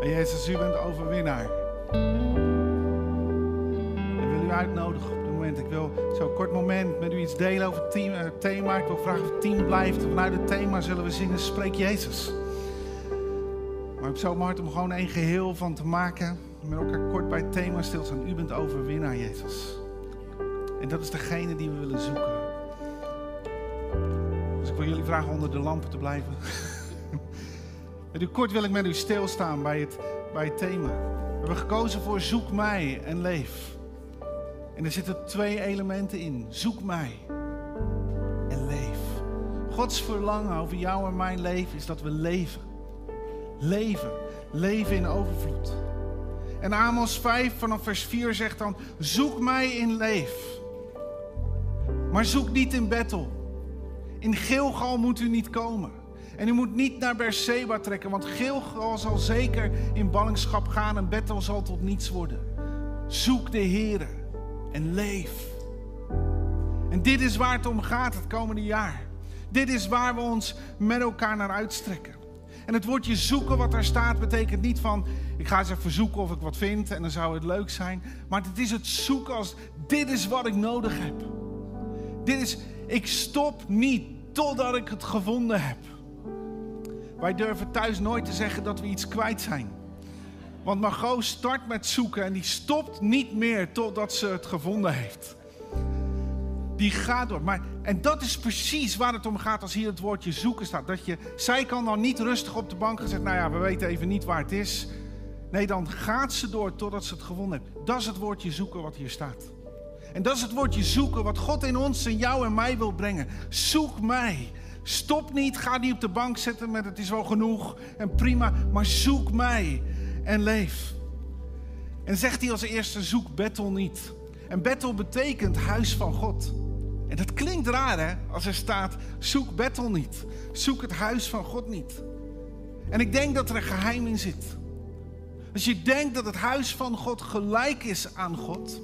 En Jezus, u bent overwinnaar. Ik wil u uitnodigen op dit moment. Ik wil zo'n kort moment met u iets delen over het team, het thema. Ik wil vragen of het team blijft. Vanuit het thema zullen we zingen Spreek Jezus. Maar ik heb zo hart om gewoon één geheel van te maken. Met elkaar kort bij het thema stilstaan. U bent overwinnaar, Jezus. En dat is degene die we willen zoeken. Dus ik wil jullie vragen onder de lampen te blijven. Met u kort wil ik met u stilstaan bij het, bij het thema. We hebben gekozen voor zoek mij en leef. En er zitten twee elementen in. Zoek mij en leef. Gods verlangen over jou en mijn leven is dat we leven. Leven. Leven in overvloed. En Amos 5 vanaf vers 4 zegt dan: Zoek mij in leef. Maar zoek niet in Bethel. In Gilgal moet u niet komen. En u moet niet naar Berseba trekken, want Gilgal zal zeker in ballingschap gaan en Bethel zal tot niets worden. Zoek de Here en leef. En dit is waar het om gaat het komende jaar. Dit is waar we ons met elkaar naar uitstrekken. En het woordje zoeken wat daar staat betekent niet van ik ga eens even zoeken of ik wat vind en dan zou het leuk zijn. Maar het is het zoeken als dit is wat ik nodig heb. Dit is, ik stop niet totdat ik het gevonden heb. Wij durven thuis nooit te zeggen dat we iets kwijt zijn. Want Margot start met zoeken en die stopt niet meer totdat ze het gevonden heeft. Die gaat door. Maar, en dat is precies waar het om gaat als hier het woordje zoeken staat. Dat je, zij kan dan niet rustig op de bank zeggen, nou ja, we weten even niet waar het is. Nee, dan gaat ze door totdat ze het gevonden heeft. Dat is het woordje zoeken wat hier staat. En dat is het woordje zoeken wat God in ons en jou en mij wil brengen. Zoek mij. Stop niet, ga niet op de bank zitten met het is wel genoeg en prima, maar zoek mij en leef. En zegt hij als eerste, zoek Bethel niet. En Bethel betekent huis van God. En dat klinkt raar hè, als er staat, zoek Bethel niet. Zoek het huis van God niet. En ik denk dat er een geheim in zit. Als je denkt dat het huis van God gelijk is aan God.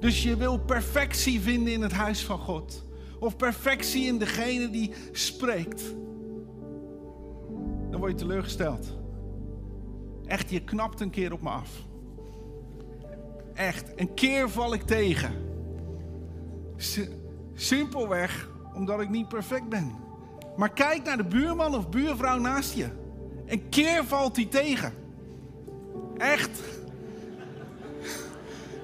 Dus je wil perfectie vinden in het huis van God of perfectie in degene die spreekt, dan word je teleurgesteld. Echt, je knapt een keer op me af. Echt, een keer val ik tegen. Simpelweg omdat ik niet perfect ben. Maar kijk naar de buurman of buurvrouw naast je. Een keer valt hij tegen. Echt.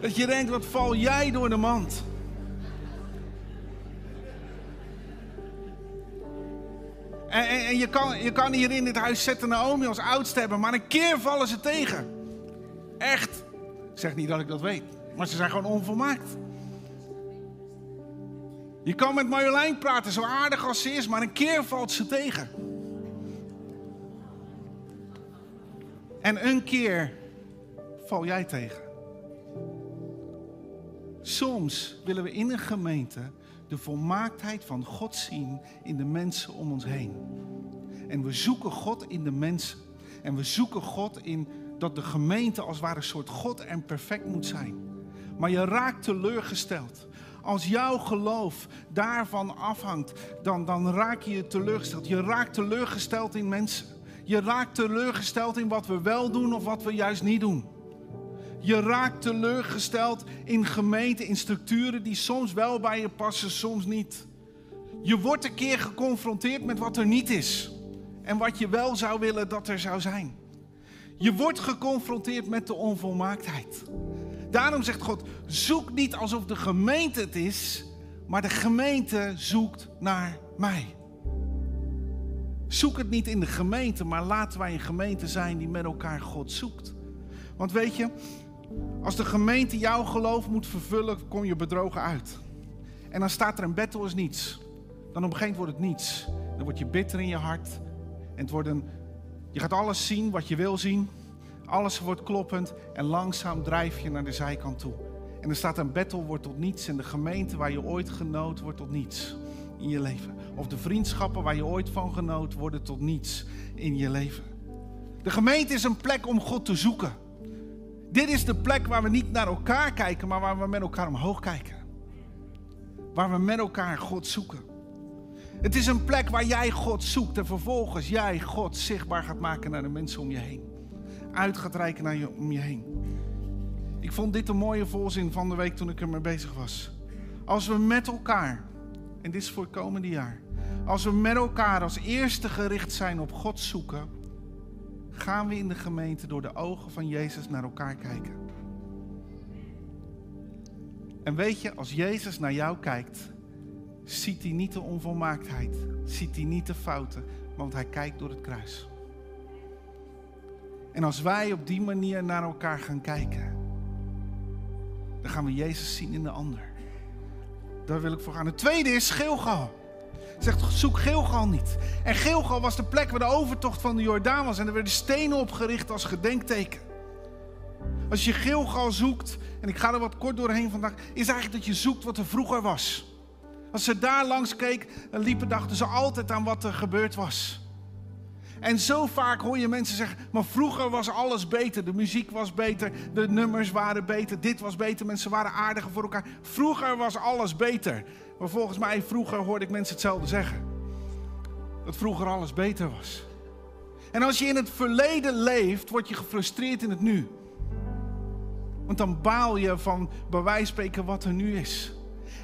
Dat je denkt, wat val jij door de mand? En, en, je, kan, je kan hier in dit huis zetten Naomi als oudste hebben, maar een keer vallen ze tegen. Echt. Ik zeg niet dat ik dat weet, maar ze zijn gewoon onvolmaakt. Je kan met Marjolein praten, zo aardig als ze is, maar een keer valt ze tegen. En een keer val jij tegen. Soms willen we in een gemeente de volmaaktheid van God zien in de mensen om ons heen. En we zoeken God in de mensen. En we zoeken God in dat de gemeente als het ware een soort God en perfect moet zijn. Maar je raakt teleurgesteld. Als jouw geloof daarvan afhangt, dan, dan raak je je teleurgesteld. Je raakt teleurgesteld in mensen. Je raakt teleurgesteld in wat we wel doen of wat we juist niet doen. Je raakt teleurgesteld in gemeenten, in structuren die soms wel bij je passen, soms niet. Je wordt een keer geconfronteerd met wat er niet is en wat je wel zou willen dat er zou zijn. Je wordt geconfronteerd met de onvolmaaktheid. Daarom zegt God: zoek niet alsof de gemeente het is, maar de gemeente zoekt naar mij. Zoek het niet in de gemeente, maar laten wij een gemeente zijn die met elkaar God zoekt. Want weet je, als de gemeente jouw geloof moet vervullen, kom je bedrogen uit. En dan staat er een battle is niets. Dan op een gegeven moment wordt het niets. Dan word je bitter in je hart. En het wordt je gaat alles zien wat je wil zien. Alles wordt kloppend. En langzaam drijf je naar de zijkant toe. En er staat een battle wordt tot niets. En de gemeente waar je ooit genoot wordt tot niets in je leven. Of de vriendschappen waar je ooit van genoot worden tot niets in je leven. De gemeente is een plek om God te zoeken. Dit is de plek waar we niet naar elkaar kijken, maar waar we met elkaar omhoog kijken. Waar we met elkaar God zoeken. Het is een plek waar jij God zoekt en vervolgens jij God zichtbaar gaat maken naar de mensen om je heen. uit gaat reiken naar je, om je heen. Ik vond dit een mooie volzin van de week toen ik ermee bezig was. Als we met elkaar, en dit is voor het komende jaar, als we met elkaar als eerste gericht zijn op God zoeken, gaan we in de gemeente door de ogen van Jezus naar elkaar kijken. En weet je, als Jezus naar jou kijkt, ziet hij niet de onvolmaaktheid, ziet hij niet de fouten, want hij kijkt door het kruis. En als wij op die manier naar elkaar gaan kijken, dan gaan we Jezus zien in de ander. Daar wil ik voor gaan. Het tweede is Gilgal. Zegt, zoek Gilgal niet. En Gilgal was de plek waar de overtocht van de Jordaan was. En er werden stenen opgericht als gedenkteken. Als je Gilgal zoekt, en ik ga er wat kort doorheen vandaag, is eigenlijk dat je zoekt wat er vroeger was. Als ze daar langs keek, liepen, dachten ze altijd aan wat er gebeurd was. En zo vaak hoor je mensen zeggen, maar vroeger was alles beter. De muziek was beter, de nummers waren beter, dit was beter, mensen waren aardiger voor elkaar. Vroeger was alles beter. Maar volgens mij, vroeger hoorde ik mensen hetzelfde zeggen. Dat vroeger alles beter was. En als je in het verleden leeft, word je gefrustreerd in het nu. Want dan baal je van bij wijze spreken wat er nu is.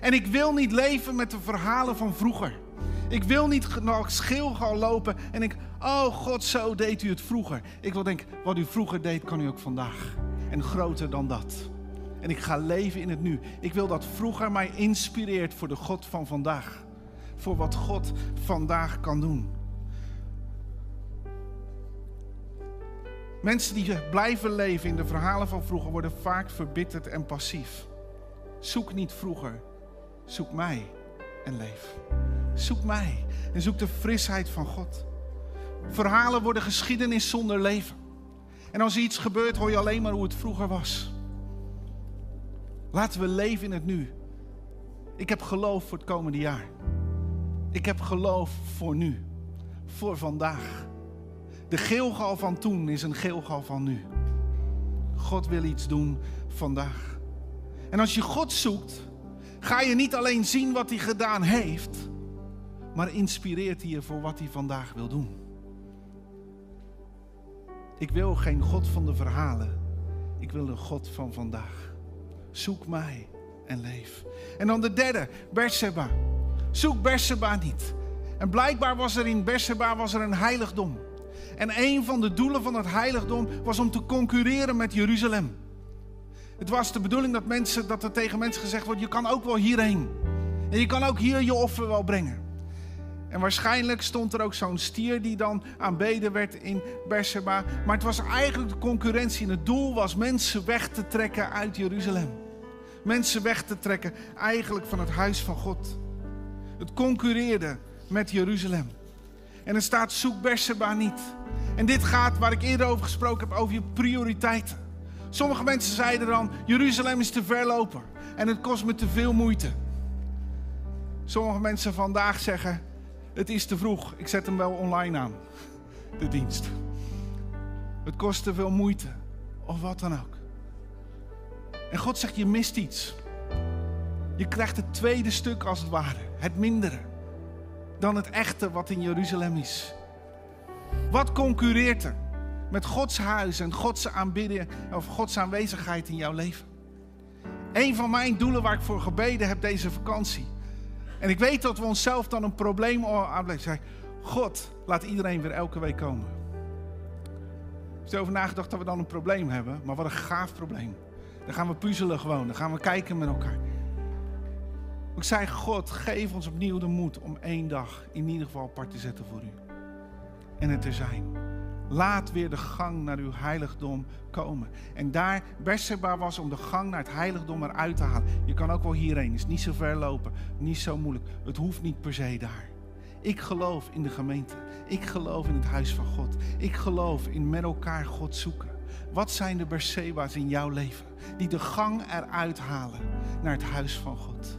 En ik wil niet leven met de verhalen van vroeger. Ik wil niet naar schil gaan lopen en ik, oh God, zo deed u het vroeger. Ik wil denken, wat u vroeger deed, kan u ook vandaag. En groter dan dat. En ik ga leven in het nu. Ik wil dat vroeger mij inspireert voor de God van vandaag. Voor wat God vandaag kan doen. Mensen die blijven leven in de verhalen van vroeger worden vaak verbitterd en passief. Zoek niet vroeger, zoek mij en leef. Zoek mij en zoek de frisheid van God. Verhalen worden geschiedenis zonder leven. En als er iets gebeurt, hoor je alleen maar hoe het vroeger was. Laten we leven in het nu. Ik heb geloof voor het komende jaar. Ik heb geloof voor nu. Voor vandaag. De geelgal van toen is een geelgal van nu. God wil iets doen vandaag. En als je God zoekt, ga je niet alleen zien wat hij gedaan heeft, maar inspireert hij je voor wat hij vandaag wil doen. Ik wil geen God van de verhalen. Ik wil een God van vandaag. Zoek mij en leef. En dan de derde, Berseba. Zoek Berseba niet. En blijkbaar was er in Berseba was er een heiligdom. En een van de doelen van het heiligdom was om te concurreren met Jeruzalem. Het was de bedoeling dat, mensen, dat er tegen mensen gezegd wordt: je kan ook wel hierheen. En je kan ook hier je offer wel brengen. En waarschijnlijk stond er ook zo'n stier die dan aanbeden werd in Berseba. Maar het was eigenlijk de concurrentie. En het doel was mensen weg te trekken uit Jeruzalem. Mensen weg te trekken eigenlijk van het huis van God. Het concurreerde met Jeruzalem. En er staat zoek Berseba niet. En dit gaat waar ik eerder over gesproken heb, over je prioriteiten. Sommige mensen zeiden dan, Jeruzalem is te ver lopen. En het kost me te veel moeite. Sommige mensen vandaag zeggen, het is te vroeg, ik zet hem wel online aan, de dienst. Het kost te veel moeite, of wat dan ook. En God zegt, je mist iets. Je krijgt het tweede stuk als het ware, het mindere, dan het echte wat in Jeruzalem is. Wat concurreert er met Gods huis en Gods aanbidding of Gods aanwezigheid in jouw leven? Een van mijn doelen waar ik voor gebeden heb deze vakantie en ik weet dat we onszelf dan een probleem aanblijven. God, laat iedereen weer elke week komen. Ik heb erover nagedacht dat we dan een probleem hebben, maar wat een gaaf probleem. Dan gaan we puzzelen gewoon, dan gaan we kijken met elkaar. Ik zei, God, geef ons opnieuw de moed om één dag in ieder geval apart te zetten voor u. En het te zijn. Laat weer de gang naar uw heiligdom komen. En daar Berseba was om de gang naar het heiligdom eruit te halen. Je kan ook wel hierheen. Is niet zo ver lopen. Niet zo moeilijk. Het hoeft niet per se daar. Ik geloof in de gemeente. Ik geloof in het huis van God. Ik geloof in met elkaar God zoeken. Wat zijn de Berseba's in jouw leven die de gang eruit halen naar het huis van God?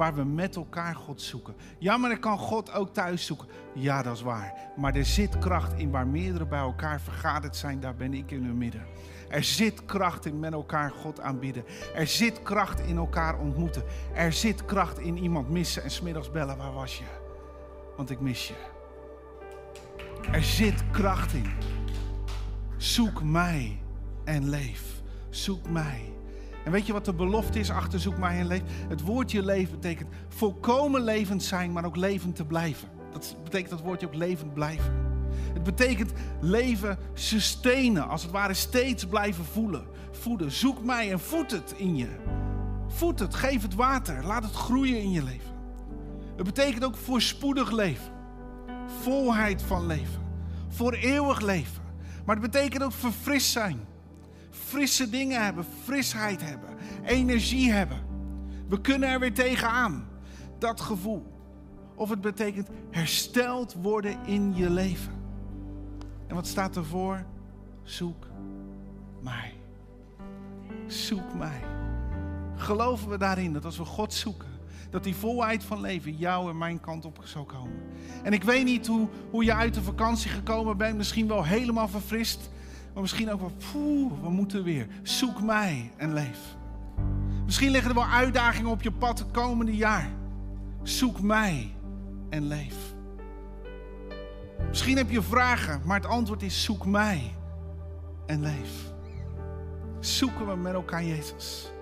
Waar we met elkaar God zoeken. Ja, maar ik kan God ook thuis zoeken. Ja, dat is waar. Maar er zit kracht in waar meerdere bij elkaar vergaderd zijn. Daar ben ik in hun midden. Er zit kracht in met elkaar God aanbidden. Er zit kracht in elkaar ontmoeten. Er zit kracht in iemand missen en smiddags bellen. Waar was je? Want ik mis je. Er zit kracht in. Zoek mij en leef. Zoek mij. En weet je wat de belofte is achter zoek mij en leef? Het woordje leven betekent volkomen levend zijn, maar ook levend te blijven. Dat betekent dat woordje ook levend blijven. Het betekent leven sustainen, als het ware steeds blijven voelen, voeden. Zoek mij en voed het in je. Voed het, geef het water, laat het groeien in je leven. Het betekent ook voorspoedig leven, volheid van leven, voor eeuwig leven. Maar het betekent ook verfrist zijn, frisse dingen hebben, frisheid hebben, energie hebben. We kunnen er weer tegenaan, dat gevoel. Of het betekent hersteld worden in je leven. En wat staat ervoor? Zoek mij. Zoek mij. Geloven we daarin dat als we God zoeken, dat die volheid van leven jou en mijn kant op zou komen. En ik weet niet hoe, hoe je uit de vakantie gekomen bent, misschien wel helemaal verfrist, maar misschien ook wel, poeh, we moeten weer. Zoek mij en leef. Misschien liggen er wel uitdagingen op je pad het komende jaar. Zoek mij en leef. Misschien heb je vragen, maar het antwoord is zoek mij en leef. Zoeken we met elkaar Jezus.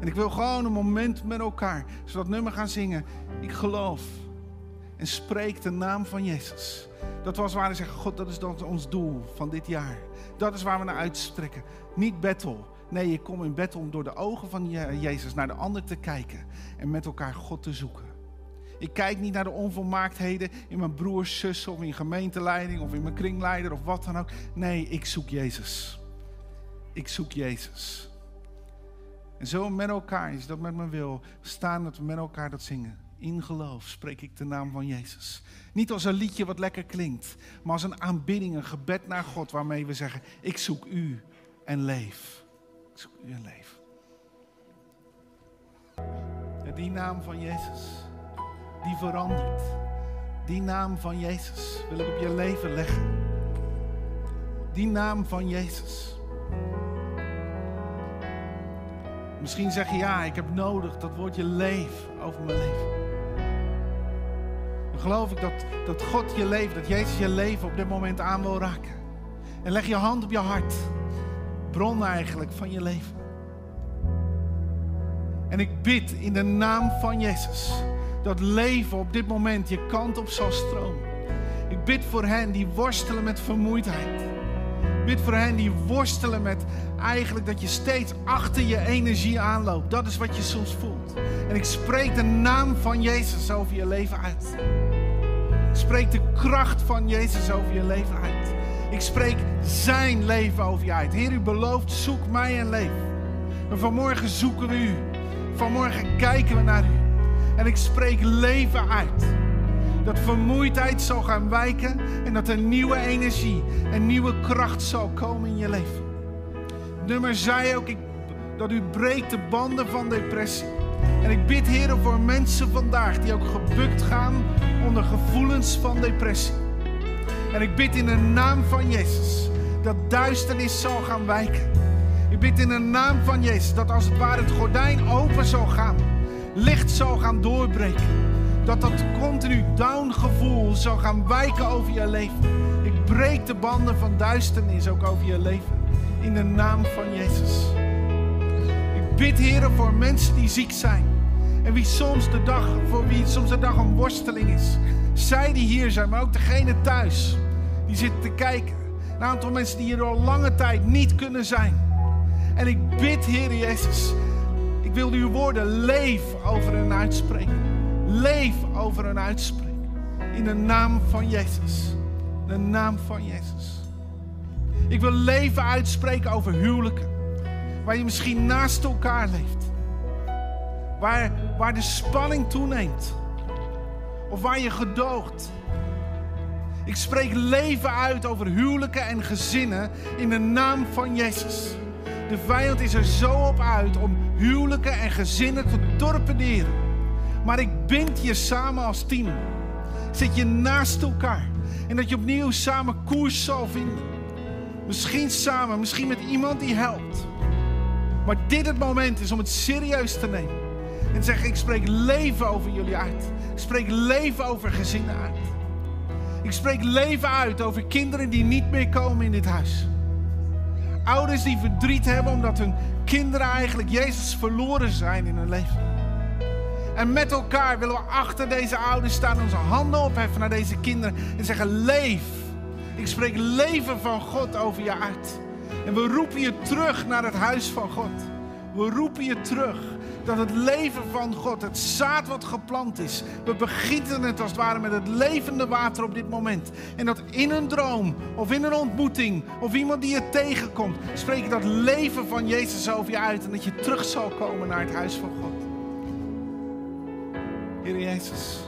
En ik wil gewoon een moment met elkaar, zodat nummer gaan zingen. Ik geloof en spreek de naam van Jezus. Dat was waar we zeggen, God, dat is ons doel van dit jaar. Dat is waar we naar uitstrekken. Niet battle. Nee, ik kom in battle om door de ogen van Jezus naar de ander te kijken. En met elkaar God te zoeken. Ik kijk niet naar de onvolmaaktheden in mijn broers, zussen of in gemeenteleiding of in mijn kringleider of wat dan ook. Nee, ik zoek Jezus. Ik zoek Jezus. En zo met elkaar, is dat met me wil, staan dat we met elkaar dat zingen. In geloof spreek ik de naam van Jezus. Niet als een liedje wat lekker klinkt, maar als een aanbidding, een gebed naar God waarmee we zeggen: Ik zoek u en leef. Ik zoek u en leef. En die naam van Jezus, die verandert. Die naam van Jezus wil ik op je leven leggen. Die naam van Jezus. Misschien zeg je ja, ik heb nodig dat woordje leef over mijn leven. Geloof ik dat, dat God je leven, dat Jezus je leven op dit moment aan wil raken. En leg je hand op je hart. Bron eigenlijk van je leven. En ik bid in de naam van Jezus dat leven op dit moment je kant op zal stromen. Ik bid voor hen die worstelen met vermoeidheid. Bid voor hen die worstelen met eigenlijk dat je steeds achter je energie aanloopt. Dat is wat je soms voelt. En ik spreek de naam van Jezus over je leven uit. Ik spreek de kracht van Jezus over je leven uit. Ik spreek zijn leven over je uit. Heer, u belooft, zoek mij en leef. En vanmorgen zoeken we u. Vanmorgen kijken we naar u. En ik spreek leven uit. Dat vermoeidheid zal gaan wijken en dat er nieuwe energie en nieuwe kracht zal komen in je leven. nummer zei ook ik, dat u breekt de banden van depressie. En ik bid, Heer, voor mensen vandaag die ook gebukt gaan onder gevoelens van depressie. En ik bid in de naam van Jezus dat duisternis zal gaan wijken. Ik bid in de naam van Jezus dat als het ware het gordijn open zal gaan, licht zal gaan doorbreken. Dat dat continu down gevoel zal gaan wijken over je leven. Ik breek de banden van duisternis ook over je leven. In de naam van Jezus. Ik bid, Heer, voor mensen die ziek zijn. En wie soms de dag, voor wie soms de dag een worsteling is. Zij die hier zijn, maar ook degene thuis. Die zitten te kijken. Een aantal mensen die hier al lange tijd niet kunnen zijn. En ik bid, Heer Jezus. Ik wil uw woorden leef over hen uitspreken. Leef over hen uitspreken. In de naam van Jezus. In de naam van Jezus. Ik wil leven uitspreken over huwelijken. Waar je misschien naast elkaar leeft. Waar, waar de spanning toeneemt. Of waar je gedoogt. Ik spreek leven uit over huwelijken en gezinnen in de naam van Jezus. De vijand is er zo op uit om huwelijken en gezinnen te torpederen. Maar ik bind je samen als team. Zet je naast elkaar. En dat je opnieuw samen koers zal vinden. Misschien samen, misschien met iemand die helpt. Maar dit het moment is om het serieus te nemen. En zeggen, ik spreek leven over jullie uit. Ik spreek leven over gezinnen uit. Ik spreek leven uit over kinderen die niet meer komen in dit huis. Ouders die verdriet hebben omdat hun kinderen eigenlijk Jezus verloren zijn in hun leven. En met elkaar willen we achter deze ouders staan, onze handen opheffen naar deze kinderen en zeggen: Leef. Ik spreek leven van God over je uit. En we roepen je terug naar het huis van God. We roepen je terug dat het leven van God, het zaad wat geplant is, we begieten het als het ware met het levende water op dit moment. En dat in een droom of in een ontmoeting of iemand die je tegenkomt, spreek dat leven van Jezus over je uit en dat je terug zal komen naar het huis van God. Heer Jezus,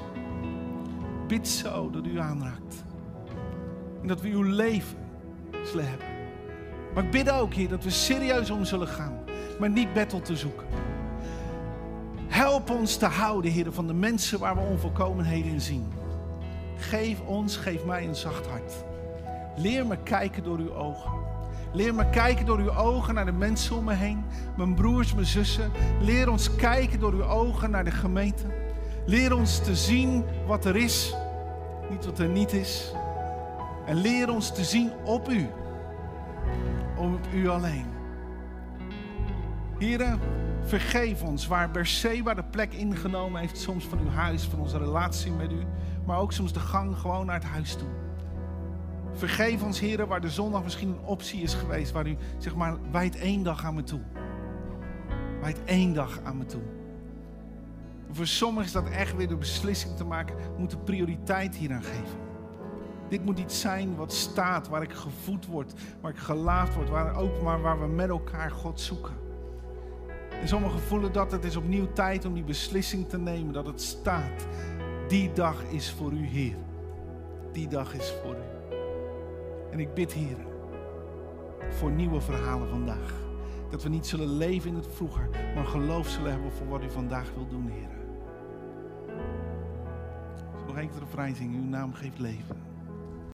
bid zo dat u aanraakt. En dat we uw leven zullen hebben. Maar ik bid ook, Heer, dat we serieus om zullen gaan, maar niet battle te zoeken. Help ons te houden, Heer, van de mensen waar we onvolkomenheden in zien. Geef ons, geef mij een zacht hart. Leer me kijken door uw ogen. Leer me kijken door uw ogen naar de mensen om me heen, mijn broers, mijn zussen. Leer ons kijken door uw ogen naar de gemeente. Leer ons te zien wat er is, niet wat er niet is. En leer ons te zien op u, op u alleen. Heren, vergeef ons waar Berseba de plek ingenomen heeft, soms van uw huis, van onze relatie met u, maar ook soms de gang gewoon naar het huis toe. Vergeef ons, heren, waar de zondag misschien een optie is geweest, waar u, zeg maar, wijt één dag aan me toe. Wijt één dag aan me toe. Voor sommigen is dat echt weer de beslissing te maken, moet prioriteit hier aan geven. Dit moet iets zijn wat staat, waar ik gevoed word, waar ik gelaafd word, waar, ook maar waar we met elkaar God zoeken. En sommigen voelen dat het is opnieuw tijd om die beslissing te nemen, dat het staat. Die dag is voor u, Heer. Die dag is voor u. En ik bid, Heer, voor nieuwe verhalen vandaag. Dat we niet zullen leven in het vroeger, maar geloof zullen hebben voor wat u vandaag wil doen, Heer. Nog één refrein uw naam geeft leven.